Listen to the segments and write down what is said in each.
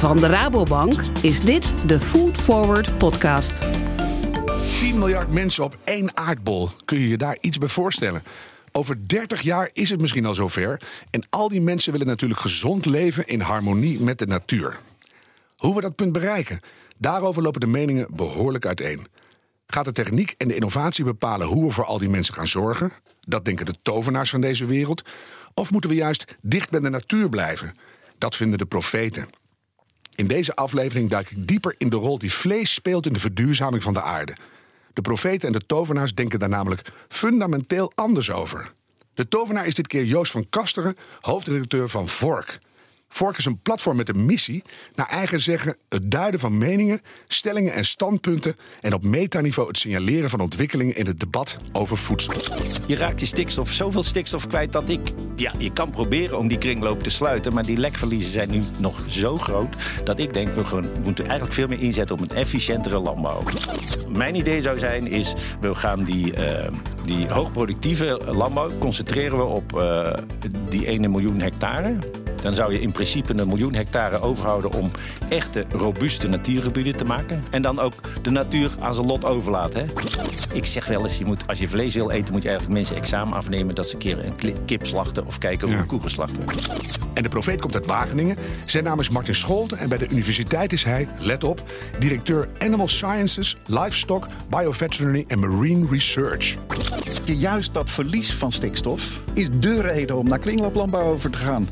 Van de Rabobank is dit de Food Forward podcast. 10 miljard mensen op één aardbol. Kun je je daar iets bij voorstellen? Over 30 jaar is het misschien al zover. En al die mensen willen natuurlijk gezond leven in harmonie met de natuur. Hoe we dat punt bereiken, daarover lopen de meningen behoorlijk uiteen. Gaat de techniek en de innovatie bepalen hoe we voor al die mensen gaan zorgen? Dat denken de tovenaars van deze wereld. Of moeten we juist dicht bij de natuur blijven? Dat vinden de profeten. In deze aflevering duik ik dieper in de rol die vlees speelt in de verduurzaming van de aarde. De profeten en de tovenaars denken daar namelijk fundamenteel anders over. De tovenaar is dit keer Joost van Kasteren, hoofdredacteur van Vork. Vork is een platform met een missie, naar eigen zeggen het duiden van meningen, stellingen en standpunten en op metaniveau het signaleren van ontwikkelingen in het debat over voedsel. Je raakt je stikstof, zoveel stikstof kwijt dat ik. Ja, je kan proberen om die kringloop te sluiten. Maar die lekverliezen zijn nu nog zo groot. dat ik denk we, moeten eigenlijk veel meer inzetten op een efficiëntere landbouw. Mijn idee zou zijn: is we gaan die, uh, die hoogproductieve landbouw concentreren we op uh, die 1 miljoen hectare. Dan zou je in principe een miljoen hectare overhouden om echte robuuste natuurgebieden te maken. En dan ook de natuur aan zijn lot overlaten. Hè? Ik zeg wel eens, je moet, als je vlees wil eten, moet je eigenlijk mensen examen afnemen dat ze een keer een kip slachten of kijken hoe een koe geslacht wordt. En de profeet komt uit Wageningen. Zijn naam is Martin Scholten en bij de universiteit is hij, let op, directeur Animal Sciences, Livestock, Bioveterinary en Marine Research. Juist dat verlies van stikstof is de reden om naar kringlooplandbouw over te gaan.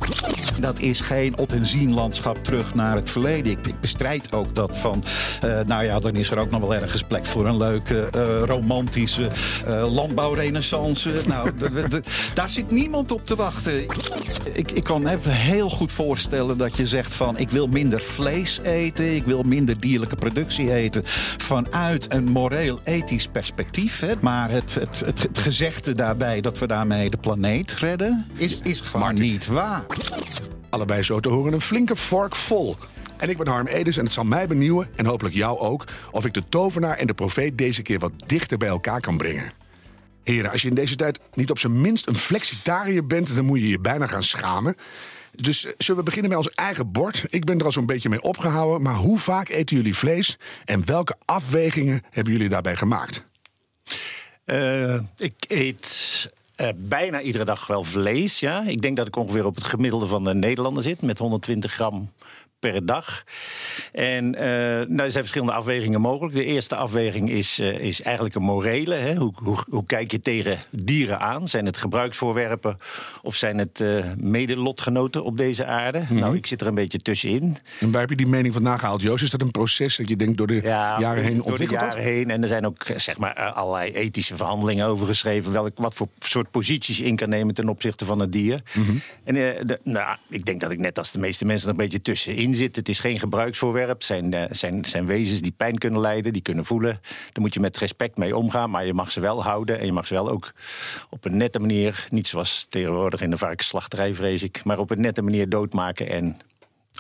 Dat is geen op en zien landschap terug naar het verleden. Ik, ik bestrijd ook dat van, uh, nou ja, dan is er ook nog wel ergens plek voor een leuke, uh, romantische uh, landbouwrenaissance. nou, daar zit niemand op te wachten. Ik, ik kan me heel goed voorstellen dat je zegt van, ik wil minder vlees eten, ik wil minder dierlijke productie eten vanuit een moreel-ethisch perspectief. Hè. Maar het, het, het, het gezegde daarbij dat we daarmee de planeet redden, is, is gewoon Martin. niet waar. Allebei zo te horen een flinke vork vol. En ik ben Harm Edens en het zal mij benieuwen, en hopelijk jou ook, of ik de tovenaar en de profeet deze keer wat dichter bij elkaar kan brengen. Heren, als je in deze tijd niet op zijn minst een flexitariër bent, dan moet je je bijna gaan schamen. Dus eh, zullen we beginnen met ons eigen bord? Ik ben er al zo'n beetje mee opgehouden, maar hoe vaak eten jullie vlees en welke afwegingen hebben jullie daarbij gemaakt? Uh, ik eet uh, bijna iedere dag wel vlees. Ja. Ik denk dat ik ongeveer op het gemiddelde van de Nederlander zit, met 120 gram per dag. En uh, nou, er zijn verschillende afwegingen mogelijk. De eerste afweging is, uh, is eigenlijk een morele. Hè? Hoe, hoe, hoe, kijk je tegen dieren aan? Zijn het gebruiksvoorwerpen of zijn het uh, medelotgenoten op deze aarde? Mm -hmm. Nou, ik zit er een beetje tussenin. En waar heb je die mening vandaan gehaald, Joost? Is dat een proces dat je denkt door de ja, jaren heen ontwikkeld? Door de jaren heen. En er zijn ook zeg maar, allerlei ethische verhandelingen over geschreven. Welk, wat voor soort posities je in kan nemen ten opzichte van het dier. Mhm. Mm -hmm. En de, nou, ik denk dat ik net als de meeste mensen er een beetje tussenin zit. Het is geen gebruiksvoorwerp. Het zijn, uh, zijn, zijn wezens die pijn kunnen lijden, die kunnen voelen. Daar moet je met respect mee omgaan. Maar je mag ze wel houden. En je mag ze wel ook op een nette manier, niet zoals tegenwoordig in de varkensslachterij, vrees ik. Maar op een nette manier doodmaken en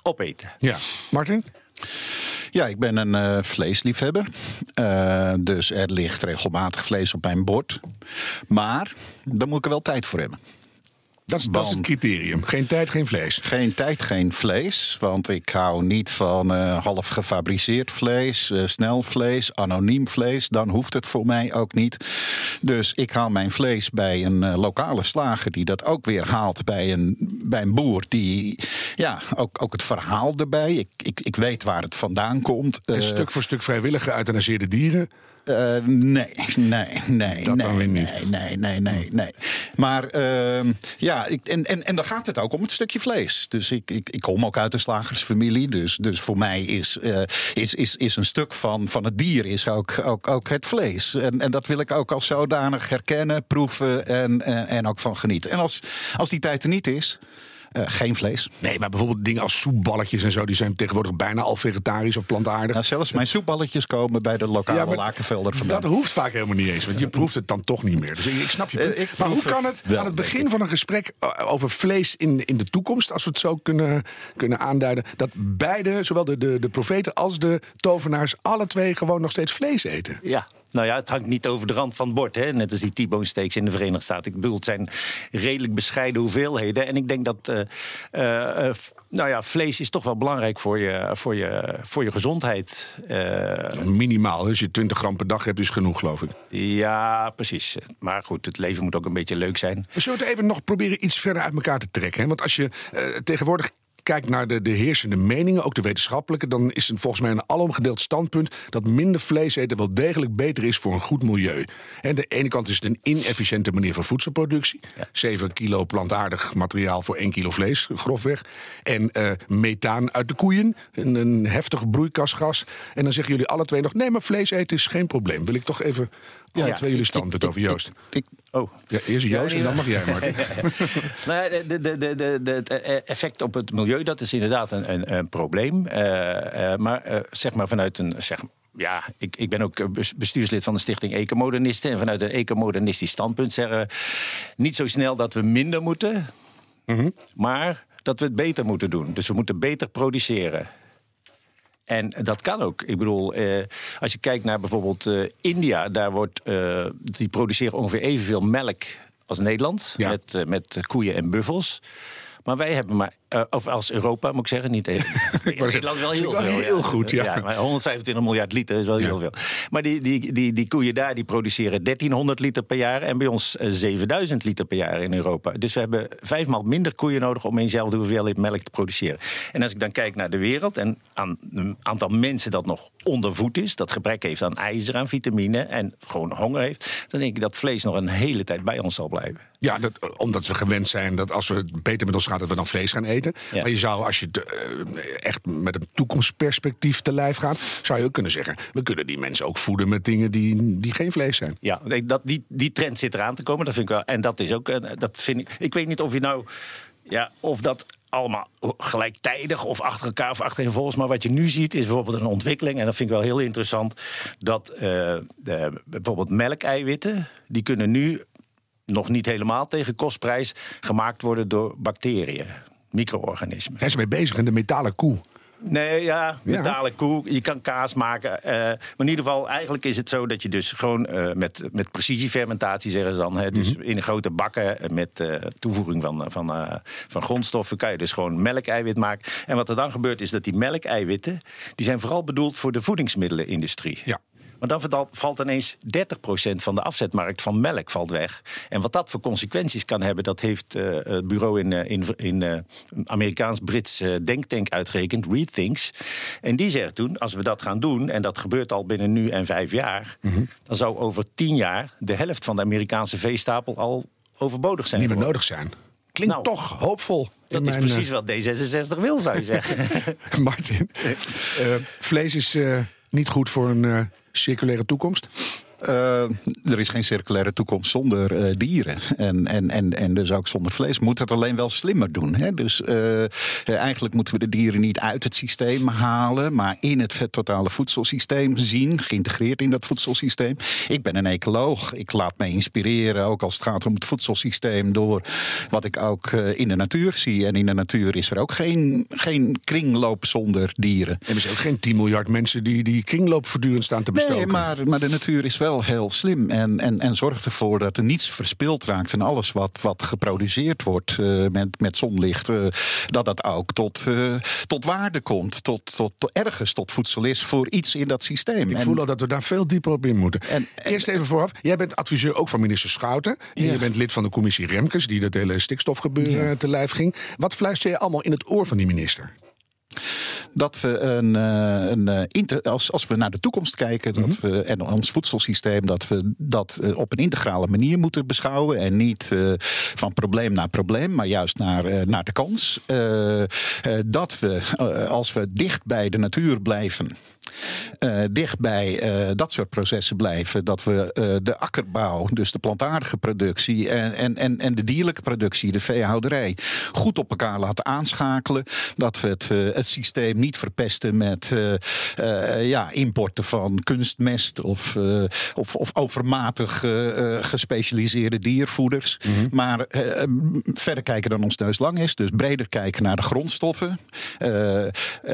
opeten. Ja, Martin? Ja, ik ben een uh, vleesliefhebber. Uh, dus er ligt regelmatig vlees op mijn bord. Maar daar moet ik er wel tijd voor hebben. Dat is, dat is het criterium. Geen tijd, geen vlees. Geen tijd, geen vlees. Want ik hou niet van uh, half gefabriceerd vlees, uh, snel vlees, anoniem vlees. Dan hoeft het voor mij ook niet. Dus ik haal mijn vlees bij een uh, lokale slager die dat ook weer haalt bij een, bij een boer. Die, ja, ook, ook het verhaal erbij. Ik, ik, ik weet waar het vandaan komt. En stuk voor stuk vrijwillig geëuthanaseerde dieren. Uh, nee, nee, nee. Dat nee, dan weer niet. Nee, nee, nee, nee. nee. Maar uh, ja, ik, en, en, en dan gaat het ook om het stukje vlees. Dus ik, ik, ik kom ook uit een slagersfamilie. Dus, dus voor mij is, uh, is, is, is een stuk van, van het dier is ook, ook, ook het vlees. En, en dat wil ik ook als zodanig herkennen, proeven en, en, en ook van genieten. En als, als die tijd er niet is. Uh, geen vlees. Nee, maar bijvoorbeeld dingen als soepballetjes en zo... die zijn tegenwoordig bijna al vegetarisch of plantaardig. Nou, zelfs mijn soepballetjes komen bij de lokale ja, lakenvelder vandaan. Dat hoeft vaak helemaal niet eens, want je proeft het dan toch niet meer. Dus ik, ik snap je punt. Uh, ik maar hoe kan het, het aan het begin van een gesprek over vlees in, in de toekomst... als we het zo kunnen, kunnen aanduiden... dat beide, zowel de, de, de profeten als de tovenaars... alle twee gewoon nog steeds vlees eten? Ja, Nou ja, het hangt niet over de rand van het bord. Hè? Net als die T-bone steaks in de Verenigde Staten. Ik bedoel, het zijn redelijk bescheiden hoeveelheden. En ik denk dat. Uh, nou ja, vlees is toch wel belangrijk voor je, voor je, voor je gezondheid. Minimaal. Als je 20 gram per dag hebt, is genoeg, geloof ik. Ja, precies. Maar goed, het leven moet ook een beetje leuk zijn. We zullen het even nog proberen iets verder uit elkaar te trekken. Hè? Want als je tegenwoordig kijkt naar de, de heersende meningen, ook de wetenschappelijke, dan is het volgens mij een alomgedeeld standpunt dat minder vlees eten wel degelijk beter is voor een goed milieu. En de ene kant is het een inefficiënte manier van voedselproductie. 7 kilo plantaardig materiaal voor 1 kilo vlees, grofweg. En uh, methaan uit de koeien, een, een heftig broeikasgas. En dan zeggen jullie alle twee nog: nee, maar vlees eten is geen probleem. Wil ik toch even ja, twee jullie standpunt over Joost. Ik, oh. Ja, eerst Joost en dan mag jij, Martin. nou ja, de, de, de, de, de, het effect op het milieu, dat is inderdaad een, een, een probleem. Uh, uh, maar uh, zeg maar vanuit een... Zeg, ja, ik, ik ben ook bestuurslid van de stichting Ecomodernisten. En vanuit een ecomodernistisch standpunt zeggen we... niet zo snel dat we minder moeten... Mm -hmm. maar dat we het beter moeten doen. Dus we moeten beter produceren. En dat kan ook. Ik bedoel, eh, als je kijkt naar bijvoorbeeld uh, India, daar wordt, uh, die produceren ongeveer evenveel melk als Nederland. Ja. Met, met koeien en buffels. Maar wij hebben maar uh, of als Europa, moet ik zeggen. Niet even. Nederland wel heel veel. Heel ja. goed, ja. ja maar 125 miljard liter is wel heel veel. Maar die, die, die, die koeien daar die produceren 1300 liter per jaar. En bij ons 7000 liter per jaar in Europa. Dus we hebben vijfmaal minder koeien nodig om eenzelfde hoeveelheid melk te produceren. En als ik dan kijk naar de wereld en aan het aantal mensen dat nog ondervoed is, dat gebrek heeft aan ijzer, aan vitamine en gewoon honger heeft, dan denk ik dat vlees nog een hele tijd bij ons zal blijven. Ja, dat, omdat we gewend zijn dat als we beter met ons gaat, dat we dan vlees gaan eten. Maar je zou, als je uh, echt met een toekomstperspectief te lijf gaat, zou je ook kunnen zeggen: we kunnen die mensen ook voeden met dingen die, die geen vlees zijn. Ja, dat, die, die trend zit eraan te komen. Dat vind ik wel. En dat is ook. Eh, dat vind ik, ik weet niet of je nou. Ja, of dat allemaal gelijktijdig of achter elkaar of achtereenvolgens. Maar wat je nu ziet is bijvoorbeeld een ontwikkeling. En dat vind ik wel heel interessant. Dat uh, de, bijvoorbeeld melkeiwitten. die kunnen nu nog niet helemaal tegen kostprijs gemaakt worden door bacteriën micro-organismen. Zijn ze mee bezig in de metalen koe? Nee, ja, metalen koe. Je kan kaas maken. Uh, maar in ieder geval, eigenlijk is het zo dat je dus gewoon uh, met, met precisiefermentatie, zeggen ze dan. Hè, dus mm -hmm. in grote bakken met uh, toevoeging van, van, van grondstoffen kan je dus gewoon melkeiwit maken. En wat er dan gebeurt is dat die melkeiwitten, die zijn vooral bedoeld voor de voedingsmiddelenindustrie. Ja. Maar dan valt ineens 30% van de afzetmarkt van melk valt weg. En wat dat voor consequenties kan hebben, dat heeft uh, het bureau in, uh, in, in uh, Amerikaans-Brits denktank uitgerekend, Rethinks. En die zegt toen, als we dat gaan doen, en dat gebeurt al binnen nu en vijf jaar, mm -hmm. dan zou over tien jaar de helft van de Amerikaanse veestapel al overbodig zijn. Niet meer nodig zijn. Klinkt nou, toch hoopvol. Dat is precies wat D66 wil, zou je zeggen. Martin, vlees is niet goed voor een uh, circulaire toekomst? Uh, er is geen circulaire toekomst zonder uh, dieren. En, en, en, en dus ook zonder vlees. Moet het alleen wel slimmer doen. Hè? Dus uh, eigenlijk moeten we de dieren niet uit het systeem halen, maar in het totale voedselsysteem zien, geïntegreerd in dat voedselsysteem. Ik ben een ecoloog. Ik laat mij inspireren, ook als het gaat om het voedselsysteem, door wat ik ook in de natuur zie. En in de natuur is er ook geen, geen kringloop zonder dieren. En er zijn ook geen 10 miljard mensen die die kringloop voortdurend staan te bestoken. Nee, maar, maar de natuur is wel wel heel slim en, en, en zorgt ervoor dat er niets verspild raakt. En alles wat, wat geproduceerd wordt uh, met, met zonlicht, uh, dat dat ook tot, uh, tot waarde komt. Tot, tot, tot, ergens tot voedsel is voor iets in dat systeem. Ik en, voel al dat we daar veel dieper op in moeten. En, Eerst even vooraf. Jij bent adviseur ook van minister Schouten. En ja. je bent lid van de commissie Remkes, die dat hele stikstofgebeuren ja. te lijf ging. Wat fluister je allemaal in het oor van die minister? Dat we een, een inter, als, als we naar de toekomst kijken dat mm -hmm. we, en ons voedselsysteem, dat we dat op een integrale manier moeten beschouwen. En niet uh, van probleem naar probleem, maar juist naar, uh, naar de kans. Uh, dat we, als we dicht bij de natuur blijven. Uh, dicht bij uh, dat soort processen blijven. Dat we uh, de akkerbouw, dus de plantaardige productie en, en, en, en de dierlijke productie, de veehouderij, goed op elkaar laten aanschakelen. Dat we het, het systeem niet verpesten met ja, importen van kunstmest of, of, of overmatig gespecialiseerde diervoeders. Mm -hmm. Maar verder kijken dan ons neus lang is. Dus breder kijken naar de grondstoffen.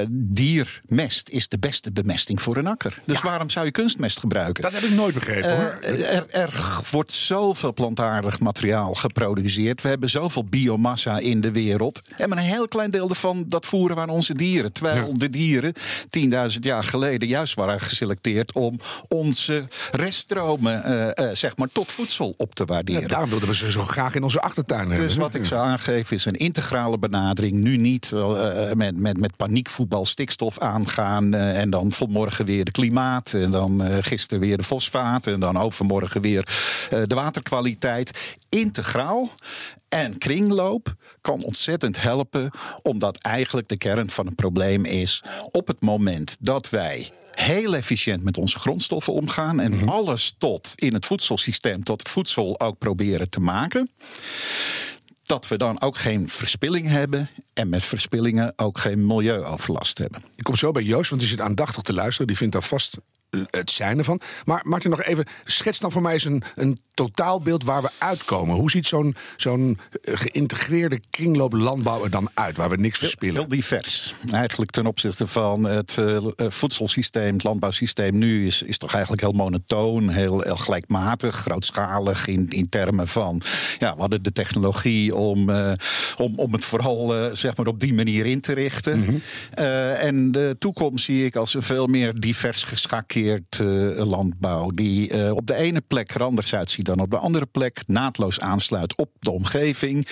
diermest is de beste bemesting voor een akker. Dus waarom zou je kunstmest gebruiken? Dat heb ik nooit begrepen hoor. Eh, er, er wordt zoveel plantaardig materiaal geproduceerd. We hebben zoveel biomassa in de wereld. En maar een heel klein deel daarvan, dat voeren we aan onze dieren. Terwijl Ja. de dieren 10.000 jaar geleden juist waren geselecteerd om onze reststromen eh, eh, zeg maar, tot voedsel op te Ja, waarderen. daarom wilden we ze zo graag in onze achtertuin hebben. Dus wat ik zou aangeven is een integrale benadering. Nu niet met, met, met paniekvoetbal stikstof aangaan. en dan vanmorgen weer de klimaat. En dan eh, gisteren weer de fosfaat. En dan overmorgen weer eh, de waterkwaliteit. Integraal. En kringloop kan ontzettend helpen. Omdat eigenlijk de kern van het probleem is. Op het moment dat wij heel efficiënt met onze grondstoffen omgaan. En alles tot in het voedselsysteem, tot voedsel ook proberen te maken dat we dan ook geen verspilling hebben. En met verspillingen ook geen milieuoverlast hebben. Ik kom zo bij Joost, want die zit aandachtig te luisteren. Die vindt daar vast het zijn ervan. Maar Martin, nog even, schets dan voor mij eens een, een totaalbeeld waar we uitkomen. Hoe ziet zo'n zo'n eh, geïntegreerde kringlooplandbouw er dan uit, waar we niks verspillen? Heel divers. Eigenlijk ten opzichte van het eh, eh, voedselsysteem, het landbouwsysteem nu is, is toch eigenlijk heel monotoon, heel, heel gelijkmatig, grootschalig in, in termen van. Ja, we hadden de technologie om, om, om het vooral zeg maar op die manier in te richten. Eh, en de toekomst zie ik als een veel meer divers geschakeerd eh, landbouw. Die eh, op de ene plek er anders uitziet dan op de andere plek. Naadloos aansluit op de omgeving.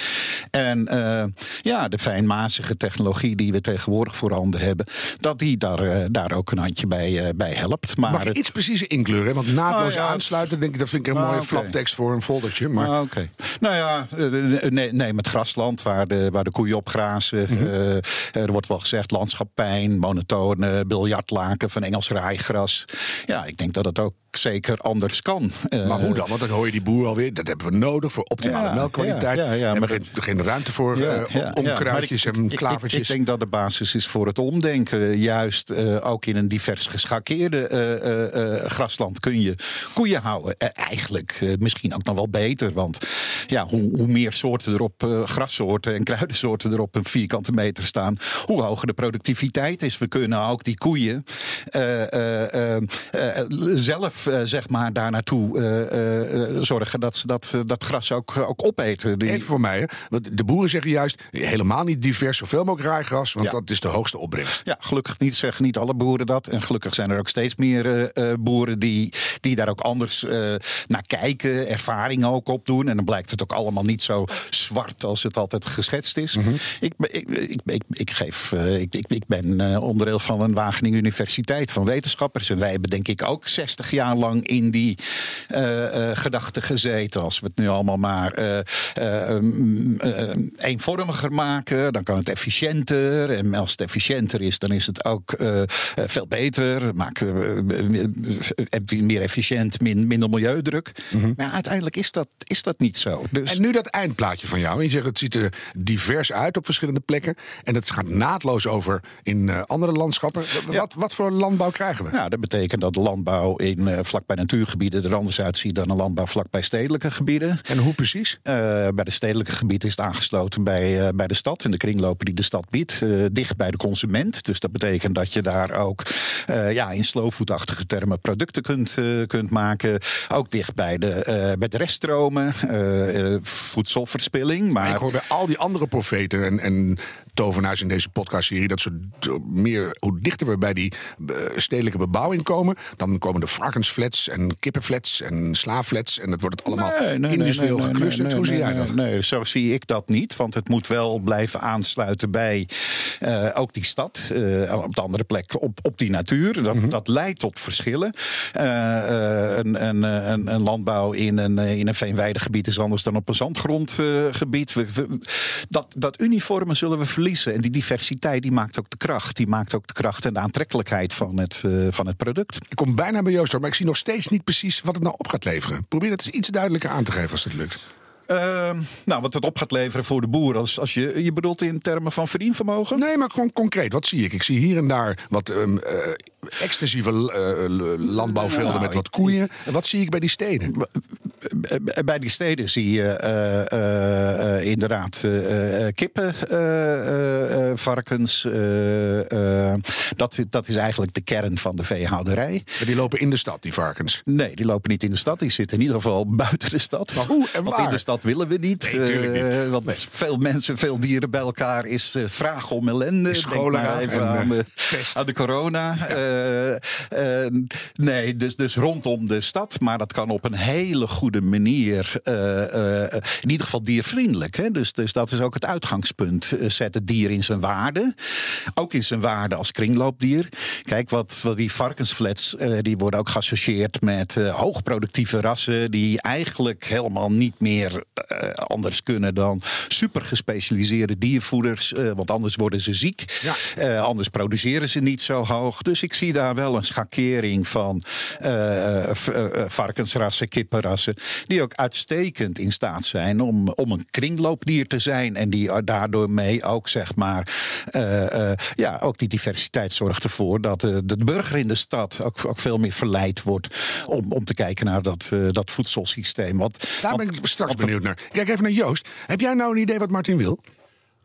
En eh, ja, de fijnmazige technologie die we tegenwoordig voorhanden hebben. Dat die daar, daar ook een handje bij, bij helpt. Maar Mag je het- iets preciezer inkkleuren? hè? Want naadloos Nou ja, aansluiten, denk ik, dat vind ik een Nou, mooie flaptekst voor een foldertje. Maar Ah, Oké. Nou ja, eh, nee, nee, met grasland waar de, waar de koeien op grazen. Mhm. Er wordt wel gezegd landschappijn, monotone biljartlaken van Engels rijgras. Ja, ik denk dat het ook zeker anders kan. Eh, Maar hoe dan? Want dan hoor je die boer alweer. Dat hebben we nodig voor optimale Ja, melkkwaliteit. ja, ja, maar geen, geen ruimte voor eh, ja, om ja. kruidjes Maar ik- en ik- ik- klavertjes. Ik, denk dat de basis is voor het omdenken. Juist eh, ook in een divers geschakeerde grasland kun je koeien houden. Eigenlijk misschien ook nog wel beter. Want ja, hoe, hoe meer soorten erop, grassoorten en kruidensoorten erop een vierkante meter staan, hoe hoger de productiviteit is. We kunnen ook die koeien eh, zelf eh, zeg maar daar naartoe eh, eh, zorgen dat ze dat, dat gras ook, ook opeten. Die- Even voor mij, hè. Want de boeren zeggen juist helemaal niet divers, zoveel mogelijk raaigras, want Ja. dat is de hoogste opbrengst. Ja, gelukkig niet zeggen niet alle boeren dat. En gelukkig zijn er ook steeds meer boeren die, die daar ook anders naar kijken, ervaring ook op doen. En dan blijkt het ook allemaal niet zo zwart als het altijd geschetst is. ik, ben- ik, ik, ik, ik, geef, ik, ik, ik ben onderdeel van een Wageningen Universiteit van wetenschappers. En wij hebben denk ik ook 60 jaar lang in die eh, gedachten gezeten. Als we het nu allemaal maar eh, mm, eenvormiger maken, dan kan het efficiënter. En als het efficiënter is, dan is het ook veel beter. Maken we meer efficiënt, min, minder milieudruk. Maar uiteindelijk is dat, is dat niet zo. Dus En nu dat eindplaatje van jou. Je zegt het ziet er divers uit op verschillende plekken. En het gaat naadloos over in andere landschappen. Ja. Wat, wat voor landbouw krijgen we? Ja, dat betekent dat landbouw in vlakbij natuurgebieden er anders uitziet dan een landbouw vlakbij stedelijke gebieden. En hoe precies? Eh, bij de stedelijke gebieden is het aangesloten bij, eh, bij de stad en de kringlopen die de stad biedt. eh, dicht bij de consument. Dus dat betekent dat je daar ook eh, ja, in slowfoodachtige termen producten kunt, eh, kunt maken. Ook dicht bij de, eh, bij de reststromen. eh, eh, voedselverspilling. Maar ik hoor bij al die andere profeten en, en tovenaars in deze podcastserie... dat ze meer, hoe dichter we bij die eh, stedelijke bebouwing komen... dan komen de varkensflats en kippenflats en slaaflats... en dat wordt het allemaal Nee, nee, nee, industrieel nee, geclusterd. hoe zie nee, jij dat? Nee, zo zie ik dat niet. Want het moet wel blijven aansluiten bij eh, ook die stad. eh, op de andere plek op, op die natuur. Dat, dat leidt tot verschillen. Een, een, een, een landbouw in een, in een veenweidegebied is anders dan op een zandgrondgebied. Dat, dat uniforme zullen we verliezen. En die diversiteit die maakt ook de kracht. Die maakt ook de kracht en de aantrekkelijkheid van het, eh, van het product. Ik kom bijna bij Joost, maar ik zie nog steeds niet precies wat het nou op gaat leveren. Probeer het eens iets duidelijker aan te geven als het lukt. Ehm, nou, wat het op gaat leveren voor de boer. Als, als je, je bedoelt in termen van verdienvermogen? Nee, maar gewoon concreet. Wat zie ik? Ik zie hier en daar wat eh, extensieve uh, landbouwvelden nou, met wat koeien. En wat zie ik bij die steden? Bij die steden zie je uh, inderdaad kippen, varkens. dat, dat is eigenlijk de kern van de veehouderij. Maar die lopen in de stad, die varkens? Nee, die lopen niet in de stad. Die zitten in ieder geval buiten de stad. Maar hoe en waar? Want in de stad willen we niet. Nee, niet. want veel mensen, veel dieren bij elkaar is vraag om ellende. Scholen aan, de, aan de corona. Nee, dus, dus rondom de stad. Maar dat kan op een hele goede manier. Uh, in ieder geval diervriendelijk. Hè? Dus, dus dat is ook het uitgangspunt. zet het dier in zijn waarde. Ook in zijn waarde als kringloopdier. Kijk, wat, wat die varkensflats. die worden ook geassocieerd met hoogproductieve rassen. Die eigenlijk helemaal niet meer anders kunnen dan super gespecialiseerde diervoeders. want anders worden ze ziek. Ja. anders produceren ze niet zo hoog. Dus ik zie daar wel een schakering van varkensrassen, kippenrassen, die ook uitstekend in staat zijn om, om een kringloopdier te zijn. En die daardoor mee ook, zeg maar, uh, uh, ja, ook die diversiteit zorgt ervoor dat de, de burger in de stad ook, ook veel meer verleid wordt om, om te kijken naar dat, dat voedselsysteem. Want, Daar ben ik straks benieuwd naar. Kijk even naar Joost. Heb jij nou een idee wat Martin wil?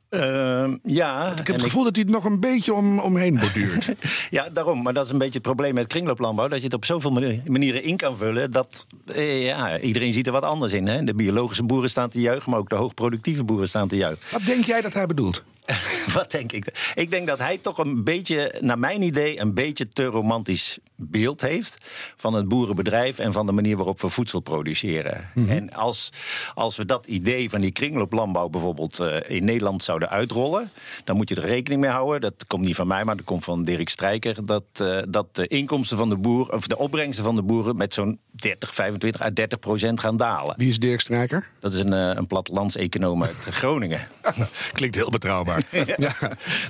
Uh, ja. ik heb het gevoel dat hij het nog een beetje om, omheen borduurt. ja, daarom. Maar dat is een beetje het probleem met kringlooplandbouw. Dat je het op zoveel manieren in kan vullen. Dat eh, ja, iedereen ziet er wat anders in. Hè? De biologische boeren staan te juichen, maar ook de hoogproductieve boeren staan te juichen. Wat denk jij dat hij bedoelt? Wat denk ik? Ik denk dat hij toch een beetje, naar mijn idee, een beetje te romantisch beeld heeft van het boerenbedrijf en van de manier waarop we voedsel produceren. Mhm. En als, als we dat idee van die kringlooplandbouw bijvoorbeeld uh, in Nederland zouden uitrollen, dan moet je er rekening mee houden. Dat komt niet van mij, maar dat komt van Dirk Strijker. Dat, uh, dat de inkomsten van de boeren, of de opbrengsten van de boeren met zo'n 30, 25 à 30 procent gaan dalen. Wie is Dirk Strijker? Dat is een, uh, een plattelandseconoom uit Groningen. Klinkt heel betrouwbaar. ja.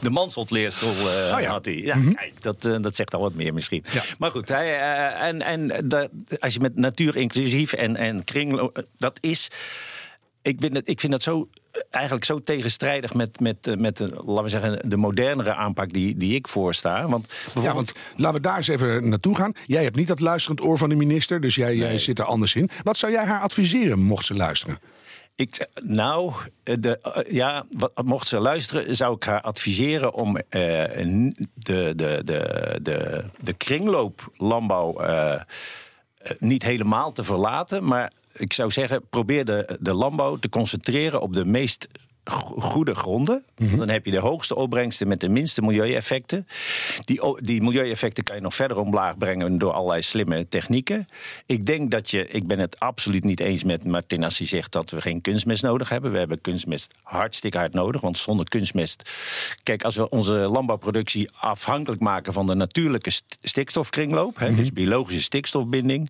De Mansholt-leerstoel oh, ja. had hij. Ja, mm -hmm. kijk, dat, dat zegt al wat meer misschien. Ja. Maar goed, hij, uh, en, en dat, als je met natuur inclusief en, en kring, dat is. Ik vind, het, ik vind dat zo eigenlijk zo tegenstrijdig met, met, met laten we zeggen, de modernere aanpak die, die ik voorsta. Want Ja, want laten we daar eens even naartoe gaan. Jij hebt niet dat luisterend oor van de minister, dus jij, nee. jij zit er anders in. Wat zou jij haar adviseren, mocht ze luisteren? Ik, nou, de, ja, wat, mocht ze luisteren, zou ik haar adviseren om uh, de, de, de, de, de kringlooplandbouw uh, niet helemaal te verlaten. Maar ik zou zeggen, probeer de, de landbouw te concentreren op de meest goede gronden. Mhm. Dan heb je de hoogste opbrengsten met de minste milieueffecten. Die, die milieueffecten kan je nog verder omlaag brengen door allerlei slimme technieken. Ik denk dat je, ik ben het absoluut niet eens met Martin als hij zegt dat we geen kunstmest nodig hebben. We hebben kunstmest hartstikke hard nodig, want zonder kunstmest. Kijk, als we onze landbouwproductie afhankelijk maken van de natuurlijke stikstofkringloop, hè, mhm. dus biologische stikstofbinding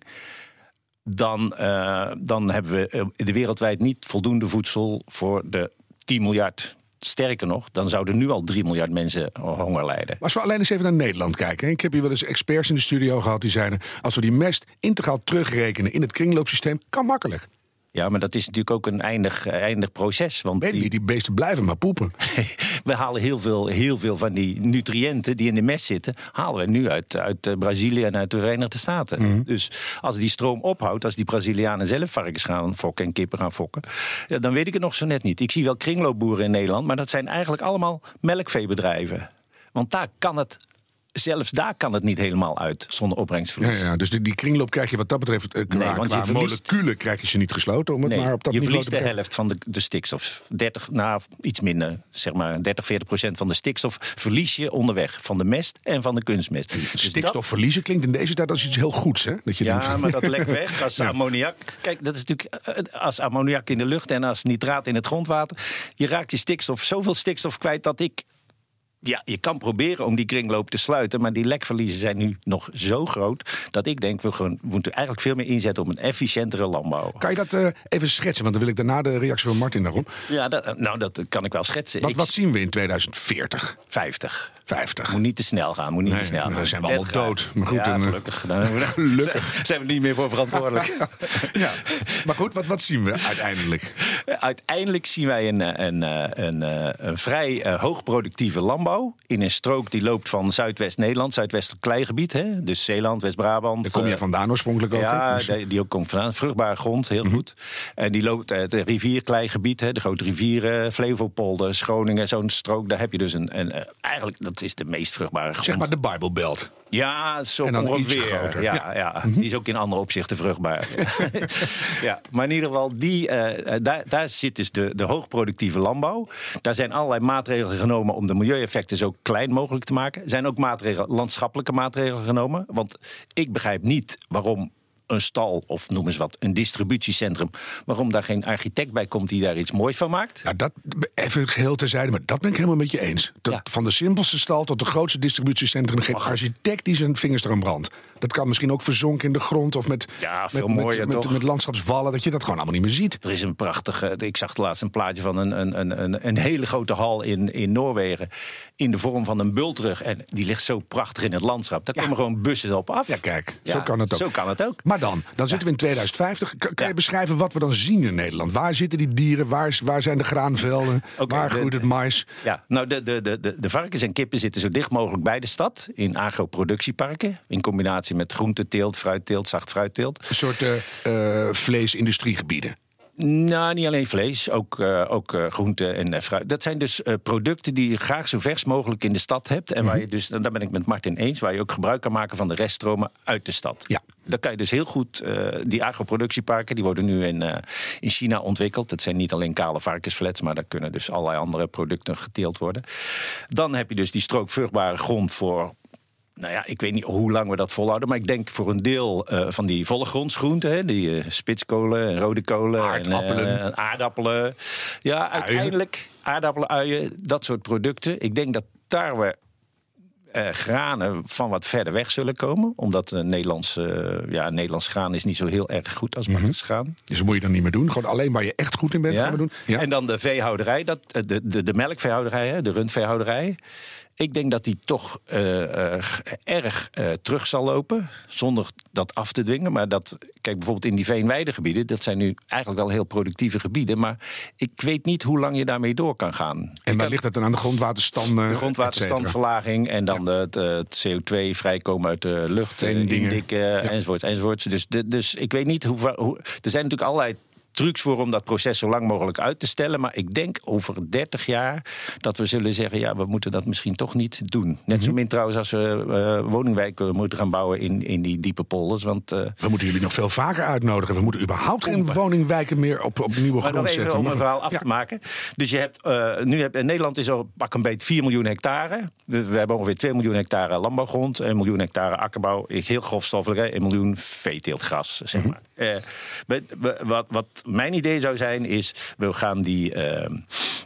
dan, uh, dan hebben we de wereldwijd niet voldoende voedsel voor de 10 miljard. Sterker nog, dan zouden nu al 3 miljard mensen honger lijden. Maar als we alleen eens even naar Nederland kijken. Ik heb hier wel eens experts in de studio gehad die zeiden... als we die mest integraal terugrekenen in het kringloopsysteem, kan makkelijk. Ja, maar dat is natuurlijk ook een eindig, eindig proces. Want Weet die... Die beesten blijven maar poepen. we halen heel veel, heel veel van die nutriënten die in de mest zitten... halen we nu uit, uit eh, Brazilië en uit de Verenigde Staten. Mhm. Dus als die stroom ophoudt, als die Brazilianen zelf varkens gaan fokken... en kippen gaan fokken, ja, dan weet ik het nog zo net niet. Ik zie wel kringloopboeren in Nederland... maar dat zijn eigenlijk allemaal melkveebedrijven. Want daar kan het zelfs daar kan het niet helemaal uit zonder opbrengstverlies. Ja, ja, dus die, die, kringloop krijg je wat dat betreft qua, nee, want qua moleculen krijg je ze niet gesloten. Om het nee, maar op dat je verliest de helft van de, de stikstof. 30, nou, iets minder, zeg maar 30, 40 procent van de stikstof verlies je onderweg. Van de mest en van de kunstmest. Dus stikstof dat... verliezen klinkt in deze tijd als iets heel goeds. Hè? Dat je ja, maar dat lekt weg als ja. ammoniak. Kijk, dat is natuurlijk eh, als ammoniak in de lucht en als nitraat in het grondwater. Je raakt je stikstof, zoveel stikstof kwijt dat ik ja, je kan proberen om die kringloop te sluiten. Maar die lekverliezen zijn nu nog zo groot. dat ik denk, we, moeten eigenlijk veel meer inzetten op een efficiëntere landbouw. Kan je dat uh, even schetsen? Want dan wil ik daarna de reactie van Martin daarom. Ja, dat, nou, dat kan ik wel schetsen. Wat, ik, wat zien we in 2040? 50. 50. Moet niet te snel gaan. Moet niet nee, te snel gaan. Dan zijn we allemaal dood. Maar goed, ja, dan, gelukkig. Dan, gelukkig. zijn we niet meer voor verantwoordelijk. ja. Maar goed, wat, wat zien we uiteindelijk? Uiteindelijk zien wij een, een, een, een, een vrij hoogproductieve landbouw landbouw in een strook die loopt van Zuidwest-Nederland, Zuidwestelijk kleigebied, hè? dus Zeeland, West-Brabant. Daar kom je eh, vandaan oorspronkelijk ook. ja, Dus- die, ook komt vandaan. Vruchtbare grond, heel goed. En die loopt eh, het rivierkleigebied, hè, de grote rivieren, Flevopolder, Groningen, zo'n strook. Daar heb je dus een, een, eh, eigenlijk, dat is de meest vruchtbare grond. Zeg maar de Bible Belt. Ja, zo En dan groter. Ja, Ja. ja. Die is ook in andere opzichten vruchtbaar. ja, maar in ieder geval, die, eh, eh, daar, daar zit dus de, de hoogproductieve landbouw. Daar zijn allerlei maatregelen genomen om de milieueffecten zo klein mogelijk te maken. Er zijn ook maatregelen, landschappelijke maatregelen genomen. Want ik begrijp niet waarom een stal of noem eens wat, een distributiecentrum. Waarom daar geen architect bij komt die daar iets moois van maakt? Nou, dat even geheel terzijde, maar dat ben ik helemaal met je eens. Ja. Van de simpelste stal tot de grootste distributiecentrum, geen architect die zijn vingers eraan brandt. Dat kan misschien ook verzonken in de grond of met, Ja, veel met, mooier, met, met, met landschapswallen, dat je dat gewoon allemaal niet meer ziet. Er is een prachtige. Ik zag laatst een plaatje van een, een, een- een, een hele grote hal in, in Noorwegen. In de vorm van een bultrug. En die ligt zo prachtig in het landschap. Daar komen gewoon bussen op af. Ja, kijk, zo kan het ook. Zo kan het ook. Maar dan, dan zitten we in 2050. Kan, kan je beschrijven wat we dan zien in Nederland? Waar zitten die dieren? Waar, waar zijn de graanvelden? Waar de- groeit het mais? Ja, nou, de, de, de, de, varkens en kippen zitten zo dicht mogelijk bij de stad. In agroproductieparken. In combinatie met groenteteelt, fruitteelt, zacht fruitteelt. Een soort eh, vlees-industriegebieden. Nou, niet alleen vlees, ook, eh, ook eh, groente en eh, fruit. Dat zijn dus producten die je graag zo vers mogelijk in de stad hebt. En Mhm. waar je dus, en daar ben ik met Martin eens, waar je ook gebruik kan maken van de reststromen uit de stad. Ja. Dan kan je dus heel goed, die agroproductieparken, die worden nu in, in China ontwikkeld. Dat zijn niet alleen kale varkensflats, maar daar kunnen dus allerlei andere producten geteeld worden. Dan heb je dus die strook vruchtbare grond voor nou ja, ik weet niet hoe lang we dat volhouden. Maar ik denk voor een deel eh, van die volle grondsgroenten... Hè, die eh, spitskolen en rode kolen Aardappelen. en eh, aardappelen. Ja, uiteindelijk aardappelen, uien, dat soort producten. Ik denk dat daar we granen van wat verder weg zullen komen. Omdat eh, Nederlands, ja, Nederlands graan is niet zo heel erg goed als Martens graan. Dus dat moet je dan niet meer doen. Gewoon alleen waar je echt goed in bent gaan we doen. Ja. En dan de veehouderij, dat, de, de, de melkveehouderij, hè, de rundveehouderij. Ik denk dat die toch eh, eh, erg eh, terug zal lopen, zonder dat af te dwingen. Maar dat, kijk bijvoorbeeld in die veenweidegebieden, dat zijn nu eigenlijk wel heel productieve gebieden. Maar ik weet niet hoe lang je daarmee door kan gaan. en waar ligt dat dan aan de grondwaterstanden? de grondwaterstandverlaging en dan het, het CO2 vrijkomen uit de lucht, indikken, enzovoort, enzovoort. Dus, de- dus ik weet niet hoe, hoe. Er zijn natuurlijk allerlei trucs voor om dat proces zo lang mogelijk uit te stellen. Maar ik denk over 30 jaar dat we zullen zeggen: ja, we moeten dat misschien toch niet doen. Net Mhm. zo min trouwens als we eh, woningwijken moeten gaan bouwen in, in die diepe polders. Want eh, We moeten jullie nog veel vaker uitnodigen. We moeten überhaupt geen woningwijken meer op, op nieuwe Maar grond zetten. om een verhaal af Ja. te maken. Dus je hebt, eh, nu heb, Nederland is er pak een beetje 4 miljoen hectare. We, we hebben ongeveer 2 miljoen hectare landbouwgrond, 1 miljoen hectare akkerbouw, heel grofstoffelijk, 1 miljoen veeteeltgras, zeg Mhm. maar. We- we- wat, wat mijn idee zou zijn, is we gaan die, eh,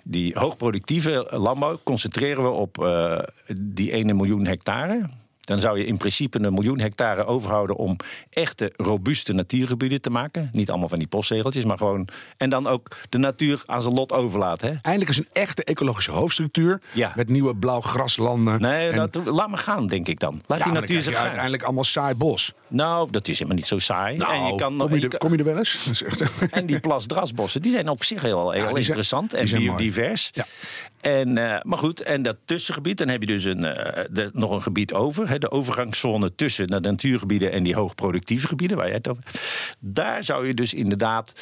die hoogproductieve landbouw concentreren we op eh, die 1 miljoen hectare. Dan zou je in principe een miljoen hectare overhouden om echte robuuste natuurgebieden te maken. Niet allemaal van die postzegeltjes, maar gewoon. En dan ook de natuur aan zijn lot overlaten. Hè? Eindelijk is een echte ecologische hoofdstructuur. Ja. Met nieuwe blauw graslanden. Nee, En- dat, laat maar gaan, denk ik dan. Laat ja, die natuur zich gaan. uiteindelijk allemaal saai bos. Nou, dat is helemaal niet zo saai. Nou, en, je kan, kom, je je er, kan- kom je er wel eens? En die plasdrasbossen, die zijn op zich heel, heel interessant en biodivers. Ja. En, eh, maar goed, en dat tussengebied, dan heb je dus een, eh, de- nog een gebied over. De overgangszone tussen de natuurgebieden en die hoogproductieve gebieden, waar jij het over. Daar zou je dus inderdaad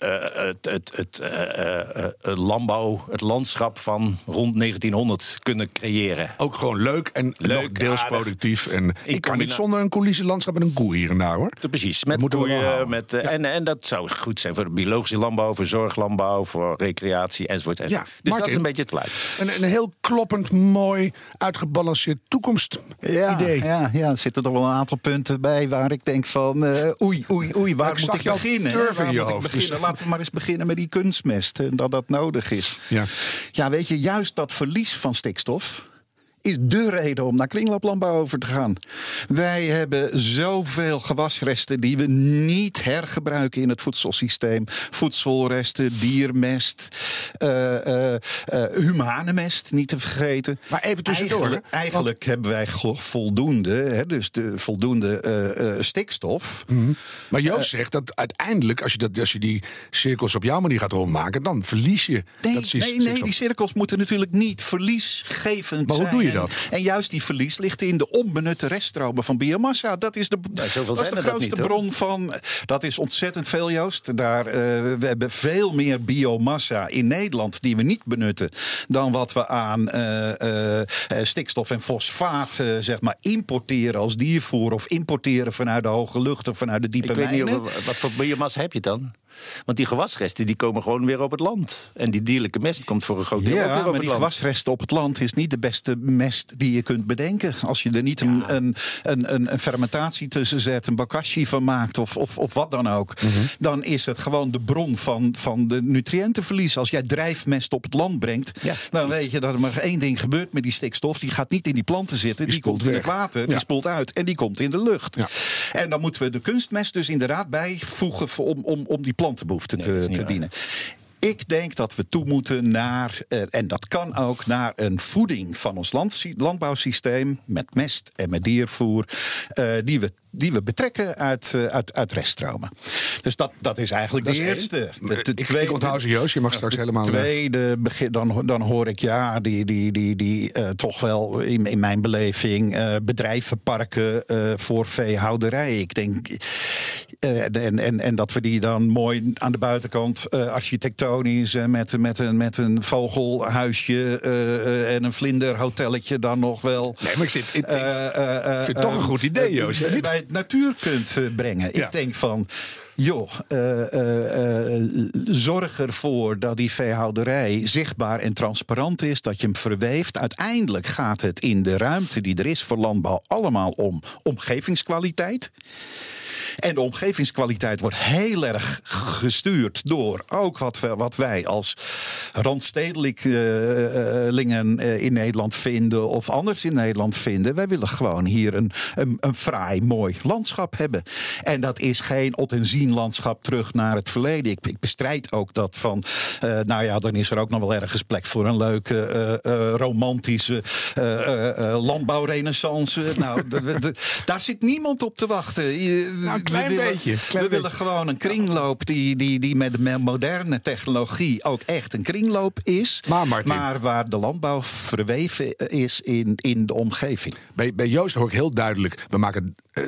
eh, het, het, het eh, eh, eh, landbouw, het landschap van rond 1900 kunnen creëren. Ook gewoon leuk en Leuk, deels aardig. productief. En ik kan niet zonder een coulissenlandschap en een koe hier en daar hoor. Precies, met koeien. Met, en, en dat zou goed zijn voor de biologische landbouw, voor zorglandbouw, voor recreatie enzovoort. enzovoort. Ja, dus dat is een beetje het plaatje. Een, een heel kloppend, mooi, uitgebalanceerd toekomstidee. Ja, ja, ja, er zitten toch wel een aantal punten bij waar ik denk van eh, oei, oei, oei, waar ik moet ik jou beginnen? Waar in je moet ik hoofd, beginnen? Laten we maar eens beginnen met die kunstmest en dat dat nodig is. Ja. ja, weet je, juist dat verlies van stikstof is dé reden om naar kringlooplandbouw over te gaan. Wij hebben zoveel gewasresten die we niet hergebruiken in het voedselsysteem. Voedselresten, diermest, uh, uh, humane mest, niet te vergeten. Maar even tussendoor. Eigenlijk, eigenlijk hebben wij voldoende, hè, dus de voldoende stikstof. Mm -hmm. Maar Joost zegt dat uiteindelijk, als je, dat, als je die cirkels op jouw manier gaat rondmaken, dan verlies je nee, dat Nee, nee, die cirkels moeten natuurlijk niet verliesgevend maar hoe zijn. doe je dat? En juist die verlies ligt in de onbenutte reststromen van biomassa. Dat is de, zoveel dat is zijn de er dat grootste niet, bron van. Dat is ontzettend veel, Joost. Daar, eh, we hebben veel meer biomassa in Nederland die we niet benutten. dan wat we aan eh, eh, stikstof en fosfaat eh, zeg maar, importeren als diervoer. of importeren vanuit de hoge lucht of vanuit de diepe Ik weet niet, mijnen. wat voor biomassa heb je dan? Want die gewasresten die komen gewoon weer op het land. En die dierlijke mest komt voor een groot deel ook weer Ja, op maar het die land. gewasresten op het land is niet de beste mest die je kunt bedenken. Als je er niet een, een, een, een, een fermentatie tussen zet, een bokashi van maakt of, of, of wat dan ook, Mhm. dan is het gewoon de bron van, van de nutriëntenverlies. Als jij drijfmest op het land brengt, Ja. dan weet je dat er maar één ding gebeurt met die stikstof. Die gaat niet in die planten zitten, die, spoelt komt in het water, die spoelt uit en die komt in de lucht. En dan moeten we de kunstmest dus inderdaad bijvoegen om, om, om die plantenbehoeften Nee, te, te dienen. Ik denk dat we toe moeten naar, eh, en dat kan ook, naar een voeding van ons land, landbouwsysteem. met mest en met diervoer. eh, die, we, die we betrekken uit, eh, uit, uit reststromen. Dus dat, dat is eigenlijk Dat de is eerste. De, de ik, tweede- ik onthoud ze, Joost. Je mag straks helemaal... eh, Tweede begin, dan, dan hoor ik ja, die, die, die, die eh, toch wel in, in mijn beleving bedrijvenparken eh, voor veehouderij. Ik denk. en, en, en dat we die dan mooi aan de buitenkant architectonisch met, met, een, met een vogelhuisje en een vlinderhotelletje dan nog wel. Nee, maar ik, zit, ik, ik vind het toch een goed idee, Joost. Bij natuur kunt eh, brengen. Ja. Ik denk van. Joh, eh, eh, eh, zorg ervoor dat die veehouderij zichtbaar en transparant is. Dat je hem verweeft. Uiteindelijk gaat het in de ruimte die er is voor landbouw allemaal om omgevingskwaliteit. En de omgevingskwaliteit wordt heel erg gestuurd door ook wat, we, wat wij als randstedelingen eh, in Nederland vinden of anders in Nederland vinden. Wij willen gewoon hier een, een, een fraai, mooi landschap hebben. En dat is geen ot en zien landschap terug naar het verleden. Ik, ik bestrijd ook dat van, eh, nou ja, dan is er ook nog wel ergens plek voor een leuke, eh, eh, romantische eh, eh, eh, landbouwrenaissance. nou, daar zit niemand op te wachten. Nou, een klein we willen, beetje, klein we willen gewoon een kringloop die, die, die met de moderne technologie ook echt een kringloop is. Maar, Martin- maar waar de landbouw verweven is in, in de omgeving. Bij, bij Joost hoor ik heel duidelijk, we maken eh,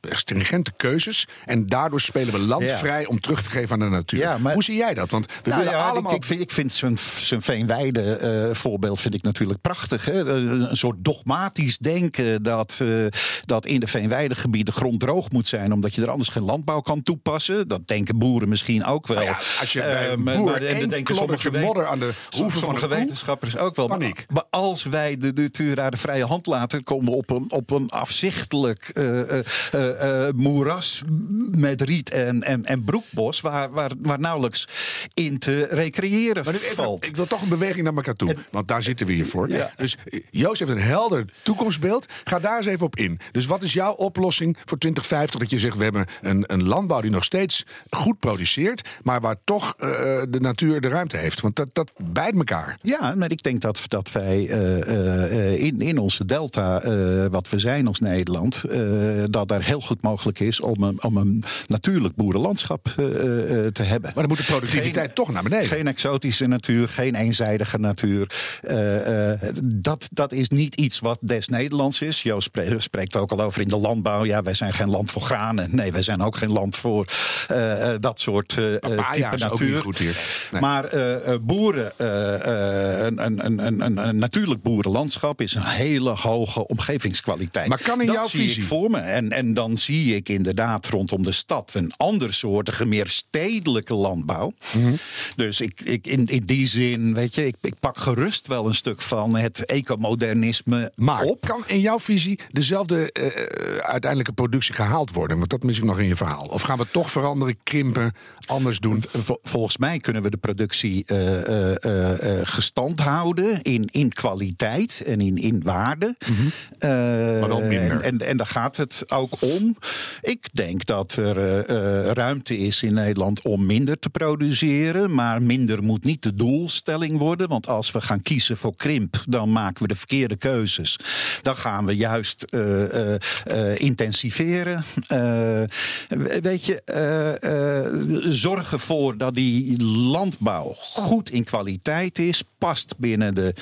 stringente keuzes en daardoor spelen we land Ja. vrij om terug te geven aan de natuur. Ja, maar- Hoe zie jij dat? Want we Nou willen ja, allemaal... ik, ik vind, ik vind zijn, zijn Veenweide eh, voorbeeld vind ik natuurlijk prachtig. Hè? Eh, Een soort dogmatisch denken dat, eh, dat in de Veenweidegebieden grond droog moet zijn... omdat je er anders geen landbouw kan toepassen. Dat denken boeren misschien ook wel. Nou ja, als je bij Eh, maar- boer maar- en denken sommige modder aan de hoeven van koe, wetenschappers ook wel. Maar, paniek. maar als wij de natuur aan de vrije hand laten... komen we op een, op een afzichtelijk eh, eh, moeras met riet en, en, en broekbos... Waar, waar, waar nauwelijks in te recreëren Maar nu valt. ik wil toch een beweging naar elkaar toe. Want daar zitten we hier voor. Ja. Dus Joost heeft een helder toekomstbeeld. Ga daar eens even op in. Dus wat is jouw oplossing voor 2050? Dat je zegt, we hebben een, een landbouw die nog steeds goed produceert... maar waar toch eh, de natuur de ruimte heeft. Want dat, dat bijt elkaar. Ja, maar ik denk dat, dat wij eh, eh, in, in onze delta, wat we zijn als Nederland, dat daar heel goed mogelijk is om een, om een natuurlijk boerenlandschap te hebben. Maar dan moet de productiviteit Geen- toch naar beneden. Geen exotische natuur, geen eenzijdige natuur. Dat, dat is niet iets wat des Nederlands is. Joost spre- spreekt ook al over in de landbouw. Ja, wij zijn geen land voor Nee, wij zijn ook geen land voor eh, eh, dat soort eh, type natuur. niet goed hier. Nee. Maar boeren, een, een, een, een, natuurlijk boerenlandschap is een hele hoge omgevingskwaliteit. Maar kan in dat jouw zie visie- ik voor me. En, en dan zie ik inderdaad rondom de stad een andersoortige, meer stedelijke landbouw. Mhm. Dus ik, ik, in, in die zin, weet je, ik, ik pak gerust wel een stuk van het ecomodernisme Maar op. kan in jouw visie dezelfde uiteindelijke productie gehaald worden? Worden? Want dat mis ik nog in je verhaal. Of gaan we toch veranderen, krimpen, anders doen? Vol- Volgens mij kunnen we de productie eh, eh, eh, gestand houden in, in kwaliteit en in, in waarde. Eh, Maar wel minder. En, en, en daar gaat het ook om. Ik denk dat er ruimte is in Nederland om minder te produceren. Maar minder moet niet de doelstelling worden. Want als we gaan kiezen voor krimp, dan maken we de verkeerde keuzes. Dan gaan we juist intensiveren. Eh, weet je, eh, eh, zorg ervoor dat die landbouw goed in kwaliteit is, past binnen de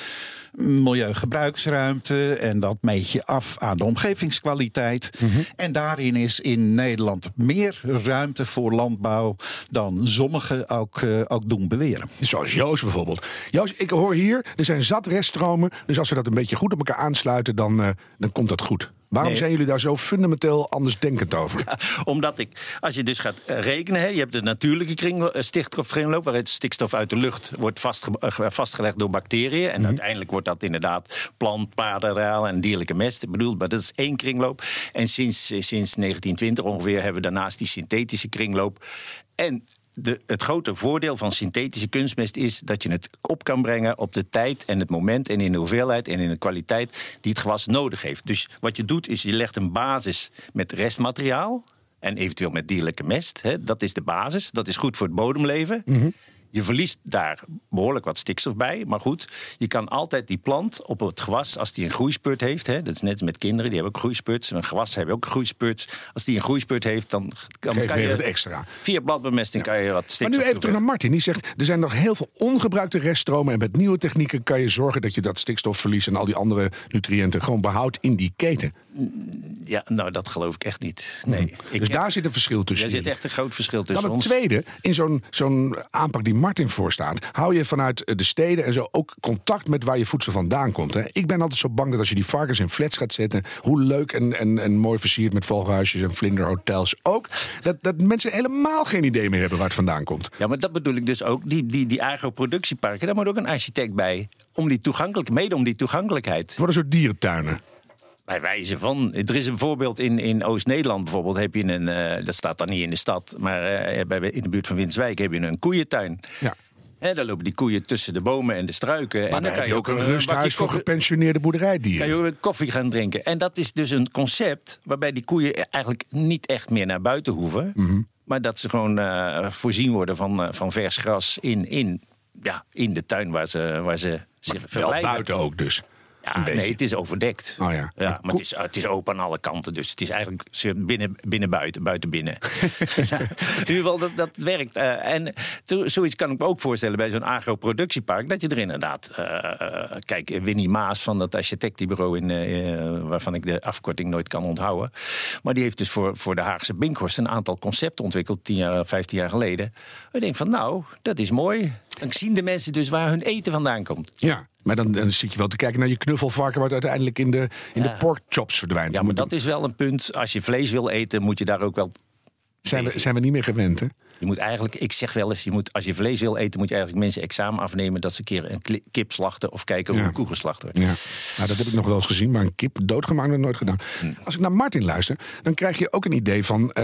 milieugebruiksruimte en dat meet je af aan de omgevingskwaliteit. En daarin is in Nederland meer ruimte voor landbouw dan sommigen ook, ook doen beweren. Zoals Joost bijvoorbeeld. Joost, ik hoor hier, er zijn zat reststromen. Dus als we dat een beetje goed op elkaar aansluiten, dan, dan komt dat goed. Waarom Nee. zijn jullie daar zo fundamenteel anders denkend over? Omdat ik, als je dus gaat eh, rekenen, hè, je hebt de natuurlijke kringlo- eh, stikstofkringloop, waaruit stikstof uit de lucht wordt vastge- eh, vastgelegd door bacteriën. En uiteindelijk wordt dat inderdaad plant, paardenraal en dierlijke mest. Ik bedoel, maar dat is één kringloop. En sinds, sinds 1920 ongeveer hebben we daarnaast die synthetische kringloop. En de, het grote voordeel van synthetische kunstmest is dat je het op kan brengen op de tijd en het moment en in de hoeveelheid en in de kwaliteit die het gewas nodig heeft. Dus wat je doet is je legt een basis met restmateriaal en eventueel met dierlijke mest. Hè, dat is de basis. Dat is goed voor het bodemleven. Je verliest daar behoorlijk wat stikstof bij. Maar goed, je kan altijd die plant op het gewas, als die een groeispurt heeft. Hè, dat is net met kinderen, die hebben ook groeispurts. En een gewas hebben ook groeispurts. Als die een groeispurt heeft, dan, kan je wat extra. via bladbemesting kan je wat Maar stikstof nu even terug naar Martin. Die zegt, er zijn nog heel veel ongebruikte reststromen. En met nieuwe technieken kan je zorgen dat je dat stikstofverlies... en al die andere nutriënten gewoon behoudt in die keten. Ja, nou, dat geloof ik echt niet. Nee. Ik dus daar zit een verschil tussen Er zit echt een groot verschil tussen Dan het ons. tweede, in zo'n zo'n aanpak die Martin voorstaat... hou je vanuit de steden en zo ook contact met waar je voedsel vandaan komt. Hè? Ik ben altijd zo bang dat als je die varkens in flats gaat zetten... hoe leuk en, en, en mooi versierd met vogelhuisjes en vlinderhotels ook... Dat, dat mensen helemaal geen idee meer hebben waar het vandaan komt. Ja, maar dat bedoel ik dus ook. Die, die, die agroproductieparken, daar moet ook een architect bij. Om die toegankelijk, mede om die toegankelijkheid. Het worden soort dierentuinen. Bij wijze van. Er is een voorbeeld in, in Oost-Nederland bijvoorbeeld. Heb je een, eh, dat staat dan niet in de stad, maar eh, bij, in de buurt van Winswijk heb je een koeientuin. Ja. Hè, daar lopen die koeien tussen de bomen en de struiken. Maar en dan heb je ook een rusthuis voor gepensioneerde kan boerderijdieren. je ook koffie gaan drinken. En dat is dus een concept waarbij die koeien eigenlijk niet echt meer naar buiten hoeven. Mhm. Maar dat ze gewoon eh, voorzien worden van, van vers gras in, in, ja, in de tuin waar ze, waar ze zich Wel verblijven. buiten ook dus. Ja, nee, het is overdekt. Oh ja. ja maar het is, het is open aan alle kanten. Dus het is eigenlijk binnen, binnen buiten, buiten binnen. Ja, in ieder geval, dat, dat werkt. Eh, en to- zoiets kan ik me ook voorstellen bij zo'n agroproductiepark. Dat je er inderdaad... eh, eh, kijk, Winnie Maas van dat architectenbureau... In, eh, eh, waarvan ik de afkorting nooit kan onthouden. Maar die heeft dus voor, voor de Haagse Binkhorst... een aantal concepten ontwikkeld, 10 jaar, 15 jaar geleden. Ik denk van, nou, dat is mooi. Dan zien de mensen dus waar hun eten vandaan komt. Ja, maar dan, dan zit je wel te kijken naar je knuffelvarken... wat uiteindelijk in de, in de Ja. porkchops verdwijnt. Ja, maar dat is wel een punt. Als je vlees wil eten, moet je daar ook wel. zijn, we, zijn we niet meer gewend, hè? Je moet eigenlijk, ik zeg wel eens, je moet, als je vlees wil eten, moet je eigenlijk mensen examen afnemen dat ze een keer een kip slachten of kijken hoe Ja. een koe geslacht wordt. Ja, nou, dat heb ik nog wel eens gezien, maar een kip doodgemaakt heb ik nooit gedaan. Als ik naar Martin luister, dan krijg je ook een idee van... eh,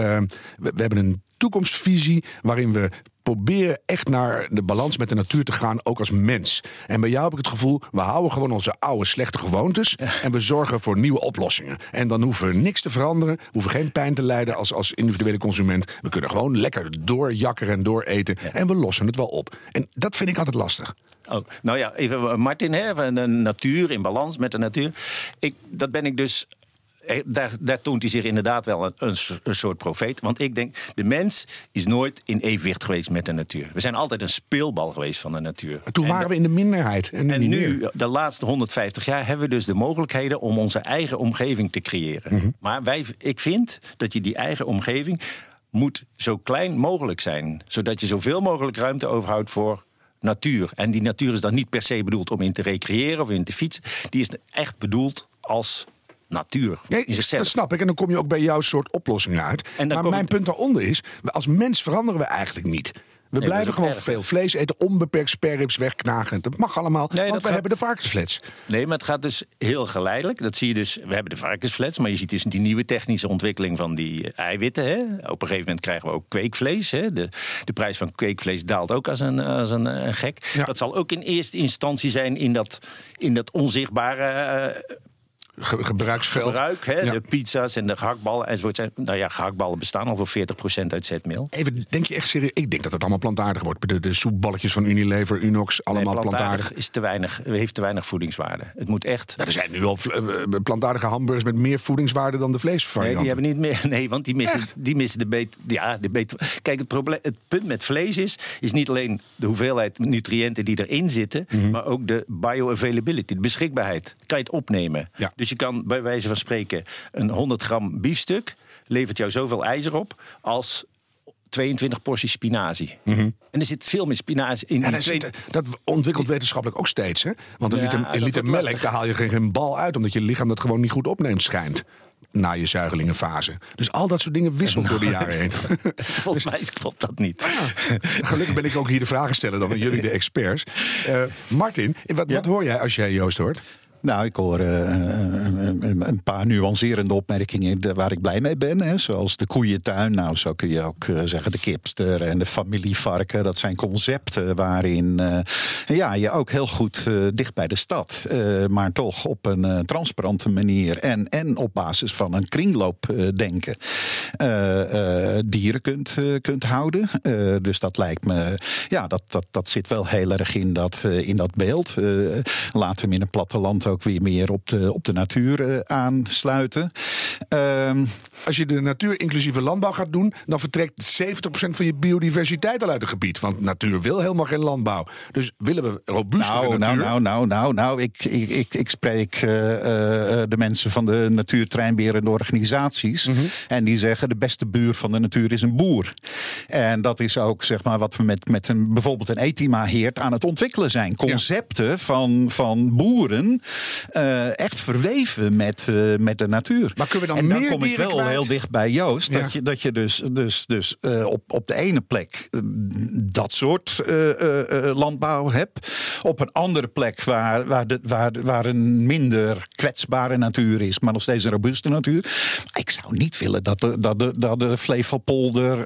we, we hebben een toekomstvisie waarin we proberen echt naar de balans met de natuur te gaan, ook als mens. En bij jou heb ik het gevoel, we houden gewoon onze oude slechte gewoontes... en we zorgen voor nieuwe oplossingen. En dan hoeven we niks te veranderen, we hoeven geen pijn te lijden als, als individuele consument. We kunnen gewoon lekker doorjakkeren en dooreten en we lossen het wel op. En dat vind ik altijd lastig. Oh, nou ja, even eh, Martin, hè, de natuur in balans met de natuur. Ik, dat ben ik dus. Eh, Daar, daar toont hij zich inderdaad wel een, een, s- een soort profeet. Want ik denk, de mens is nooit in evenwicht geweest met de natuur. We zijn altijd een speelbal geweest van de natuur. Maar toen En waren we in de minderheid. En nu, En nu, de laatste 150 jaar, hebben we dus de mogelijkheden om onze eigen omgeving te creëren. Mhm. Maar wij, ik vind dat je die eigen omgeving moet zo klein mogelijk zijn. Zodat je zoveel mogelijk ruimte overhoudt voor natuur. En die natuur is dan niet per se bedoeld om in te recreëren of in te fietsen. Die is echt bedoeld als natuur. Nee, in zichzelf. dat snap ik. En dan kom je ook bij jouw soort oplossingen uit. Maar mijn punt daaronder is, als mens veranderen we eigenlijk niet. We blijven gewoon erg. veel vlees eten, onbeperkt sperrips wegknagen. Dat mag allemaal, Nee, want we gaat- hebben de varkensflets. Nee, maar het gaat dus heel geleidelijk. Dat zie je dus. We hebben de varkensflets, maar je ziet dus die nieuwe technische ontwikkeling van die eiwitten. Hè. Op een gegeven moment krijgen we ook kweekvlees. Hè. De, de prijs van kweekvlees daalt ook als een, als een, eh, een gek. Ja. Dat zal ook in eerste instantie zijn in dat, in dat onzichtbare eh, Ge- gebruiksveld. gebruik. Hè. Ja. De pizza's en de gehaktballen enzovoort. Nou ja, gehaktballen bestaan al voor 40% uit zetmeel. Even, denk je echt serieus? Ik denk dat het allemaal plantaardig wordt. De, de soepballetjes van Unilever, Unox, allemaal Nee, plantaardig. is te weinig, heeft te weinig voedingswaarde. Het moet echt. Er zijn nu al vle- eh, plantaardige hamburgers met meer voedingswaarde dan de Nee, vleesvarianten. die hebben niet meer. Nee, want die missen, die missen de beet. Ja, de beet. Kijk, het, probleem, het punt met vlees is, is niet alleen de hoeveelheid nutriënten die erin zitten, Mhm. maar ook de bioavailability, de beschikbaarheid. Kan je het opnemen? Ja. Dus je kan bij wijze van spreken een 100 gram biefstuk levert jou zoveel ijzer op als 22 porties spinazie. En er zit veel meer spinazie in. Mhm. Ja, dat, twee- zit- dat ontwikkelt wetenschappelijk ook steeds. Hè? Want een Ja, liter, een melk, lastig. daar haal je geen, geen bal uit. Omdat je lichaam dat gewoon niet goed opneemt, schijnt. Na je zuigelingenfase. Dus al dat soort dingen wisselt door de jaren heen. Volgens mij klopt dat niet. Gelukkig ben ik ook hier de vragen stellen dan en jullie de experts. Eh, Martin, wat, wat hoor jij als jij Joost hoort? Nou, ik hoor eh, een, een- een paar nuancerende opmerkingen waar ik blij mee ben. Hè, zoals de koeientuin. Nou, zo kun je ook eh, zeggen de kipster en de familievarken. Dat zijn concepten waarin eh, ja, je ook heel goed eh, dicht bij de stad... eh, maar toch op een eh, transparante manier... En, en op basis van een kringloopdenken eh, eh, dieren kunt, eh, kunt houden. Eh, dus dat lijkt me... Ja, dat, dat, dat zit wel heel erg in dat, eh, in dat beeld. Eh, laten we in het platteland ook weer meer op de, op de natuur eh, aansluiten. Ehm, Als je de natuur-inclusieve landbouw gaat doen, dan vertrekt 70% van je biodiversiteit al uit het gebied. Want natuur wil helemaal geen landbouw. Dus willen we robuustere nou, nou, natuur. nou, nou, nou, nou, ik, ik, ik, ik spreek eh, eh, de mensen van de natuurtreinberende organisaties. Mhm. En die zeggen de beste buur van de natuur is een boer. En dat is ook zeg maar, wat we met, met een, bijvoorbeeld een Etima-heert aan het ontwikkelen zijn. Concepten van, van boeren eh, echt verweven met, eh, met de natuur. Maar kunnen we dan en dan meer kom ik wel kwijt? heel dicht bij Joost. Ja. Dat je, dat je dus, dus, dus eh, op, op de ene plek dat soort landbouw hebt. Op een andere plek waar, waar, de, waar, waar een minder kwetsbare natuur is, maar nog steeds een robuuste natuur. Maar ik zou niet willen dat de, dat de, dat de Flevopolder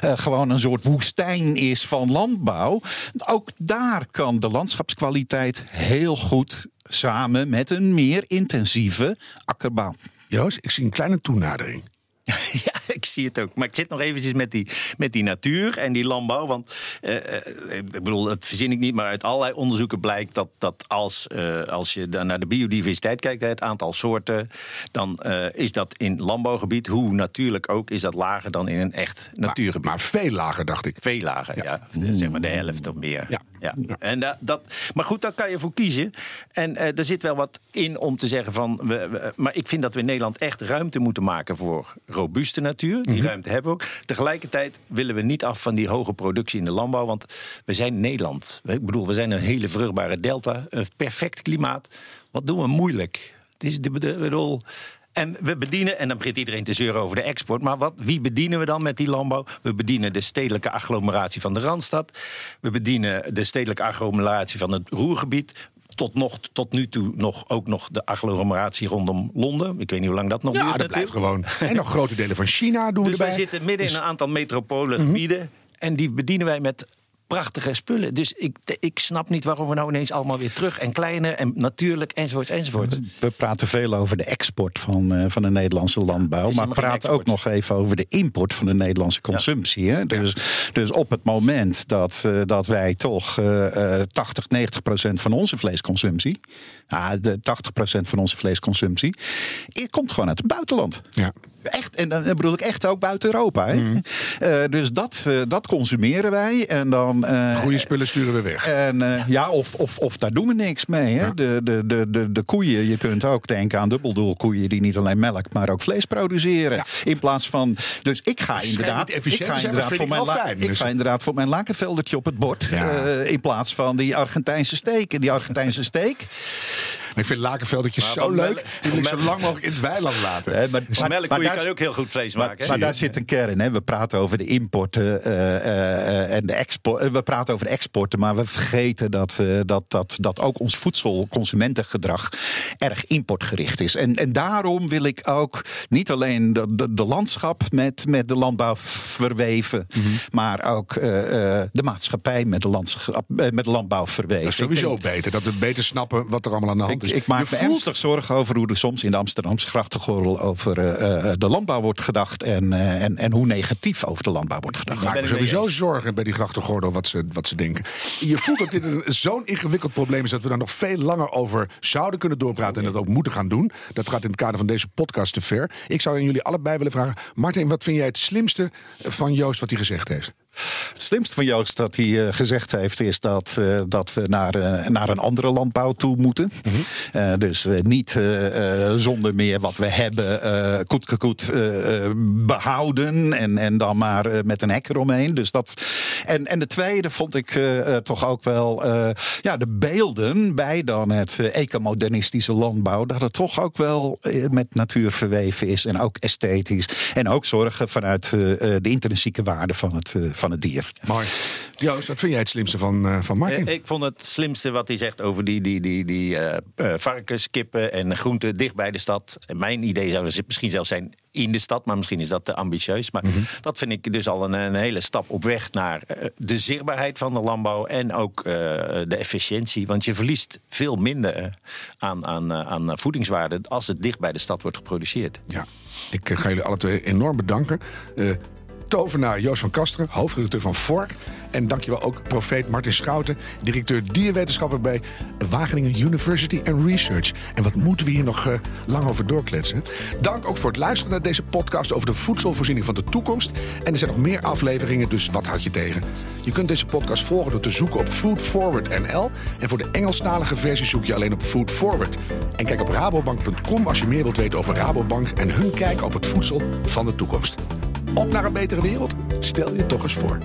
gewoon een soort woestijn is van landbouw. Ook daar kan de landschapskwaliteit heel goed samen met een meer intensieve akkerbouw. Joost, ik zie een kleine toenadering. Ja, ik zie het ook. Maar ik zit nog eventjes met die, met die natuur en die landbouw. Want eh, eh, ik bedoel, dat verzin ik niet, maar uit allerlei onderzoeken blijkt dat, dat als, eh, als je dan naar de biodiversiteit kijkt, het aantal soorten, dan is dat in landbouwgebied, hoe natuurlijk ook, is dat lager dan in een echt natuurgebied. Maar veel lager, dacht ik. Veel lager, ja. Zeg maar de helft of meer. Ja. Ja. En da- dat, maar goed, daar kan je voor kiezen. En eh, er zit wel wat in om te zeggen van... We, we- maar ik vind dat we in Nederland echt ruimte moeten maken voor robuuste natuur. Die ruimte hebben we ook. Tegelijkertijd willen we niet af van die hoge productie in de landbouw. Want we zijn Nederland. Ik bedoel, we zijn een hele vruchtbare delta. Een perfect klimaat. Wat doen we moeilijk? Het is de, de. En we bedienen, en dan begint iedereen te zeuren over de export. Maar wat, wie bedienen we dan met die landbouw? We bedienen de stedelijke agglomeratie van de Randstad. We bedienen de stedelijke agglomeratie van het Roergebied. Tot, nog, tot nu toe nog, ook nog de agglomeratie rondom Londen. Ik weet niet hoe lang dat nog Ja, duurt. dat blijft gewoon. En nog grote delen van China doen we Dus wij erbij. zitten midden in een aantal metropole Mhm. En die bedienen wij met prachtige spullen. Dus ik, ik snap niet waarom we nou ineens allemaal weer terug... en kleiner en natuurlijk enzovoort enzovoort. We praten veel over de export van, eh, van de Nederlandse landbouw. maar praten ook nog even over de import van de Nederlandse consumptie. Hè? Dus, dus op het moment dat, eh, dat wij toch eh, eh, 80, 90 procent van onze vleesconsumptie. ah, de 80 procent van onze vleesconsumptie. komt gewoon uit het buitenland. Ja. Echt, en dan bedoel ik echt ook buiten Europa. Hè? Eh, dus dat, eh, dat consumeren wij. En dan. eh, Goede spullen sturen we weg. en ja, of, of, of daar doen we niks mee. Hè? De, de, de, de, de koeien, je kunt ook denken aan dubbeldoelkoeien die niet alleen melk, maar ook vlees produceren. In plaats van. Dus ik ga inderdaad. Ik te ga inderdaad, voor mijn, fijn. ik Dus- ga inderdaad voor mijn lakenveldertje op het bord. Ja. in plaats van die Argentijnse steak. En die Argentijnse steak. Ik vind lakenveldertje Maar zo leuk. Die wil ik zo lang mogelijk in het weiland laten. Hè, maar, daar- kan je ook heel goed vlees Maar, maken. hè? maar daar zit een kern. Hè. We praten over de importen eh, eh, eh, en de export. we praten over de exporten, maar we vergeten dat, eh, dat, dat, dat ook ons voedselconsumentengedrag erg importgericht is. En, en daarom wil ik ook niet alleen de, de, de landschap met, met de landbouw verweven, Mhm. maar ook eh, eh, de maatschappij met de, landschap, met de landbouw verweven. Dat is sowieso denk- beter. Dat we beter snappen wat er allemaal aan de hand ik, is. ik maak Je me voelt- ernstig zorgen over hoe er soms in de Amsterdamse grachtengordel over eh, eh, de landbouw wordt gedacht. En, eh, en, en hoe negatief over de landbouw wordt gedacht. Ik maak sowieso eens. zorgen bij die grachtengordel wat ze, wat ze denken. Je voelt dat dit een- zo'n ingewikkeld probleem is dat we daar nog veel langer over zouden kunnen doorpraten en dat ook moeten gaan doen. Dat gaat in het kader van deze podcast te ver. Ik zou aan jullie allebei willen vragen: Martin, wat vind jij het slimste van Joost wat hij gezegd heeft? Het slimste van Joost dat hij eh, gezegd heeft is dat, eh, dat we naar, eh, naar een andere landbouw toe moeten. Eh, dus niet zonder meer wat we hebben koet koet eh, eh, behouden en, en dan maar met een hek eromheen. Dus dat, en, en de tweede vond ik toch ook wel ja, de beelden bij dan het ecomodernistische landbouw. Dat het toch ook wel met natuur verweven is en ook esthetisch. En ook zorgen vanuit de intrinsieke waarde van het, van het dier. Mooi. Joost, wat vind jij het slimste van, eh, van Martin? Eh, Ik vond het slimste wat hij zegt over die, die, die, die eh, eh, varkens, kippen en groenten dicht bij de stad. Mijn idee zou dus misschien zelfs zijn in de stad, maar misschien is dat te ambitieus. Maar dat vind ik dus al een, een hele stap op weg naar de zichtbaarheid van de landbouw en ook eh, de efficiëntie. Want je verliest veel minder aan, aan, aan voedingswaarde als het dicht bij de stad wordt geproduceerd. Ja, ik ga jullie alle twee enorm bedanken. Eh, tovenaar Joost van Kasteren, hoofdredacteur van Fork. En dankjewel ook profeet Martin Schouten, directeur dierwetenschappen bij Wageningen University and Research. En wat moeten we hier nog eh, lang over doorkletsen? Dank ook voor het luisteren naar deze podcast over de voedselvoorziening van de toekomst. En er zijn nog meer afleveringen, dus wat houd je tegen? Je kunt deze podcast volgen door te zoeken op Food Forward NL. En voor de Engelstalige versie zoek je alleen op Food Forward. En kijk op rabobank.com als je meer wilt weten over Rabobank en hun kijk op het voedsel van de toekomst. Op naar een betere wereld? Stel je toch eens voor.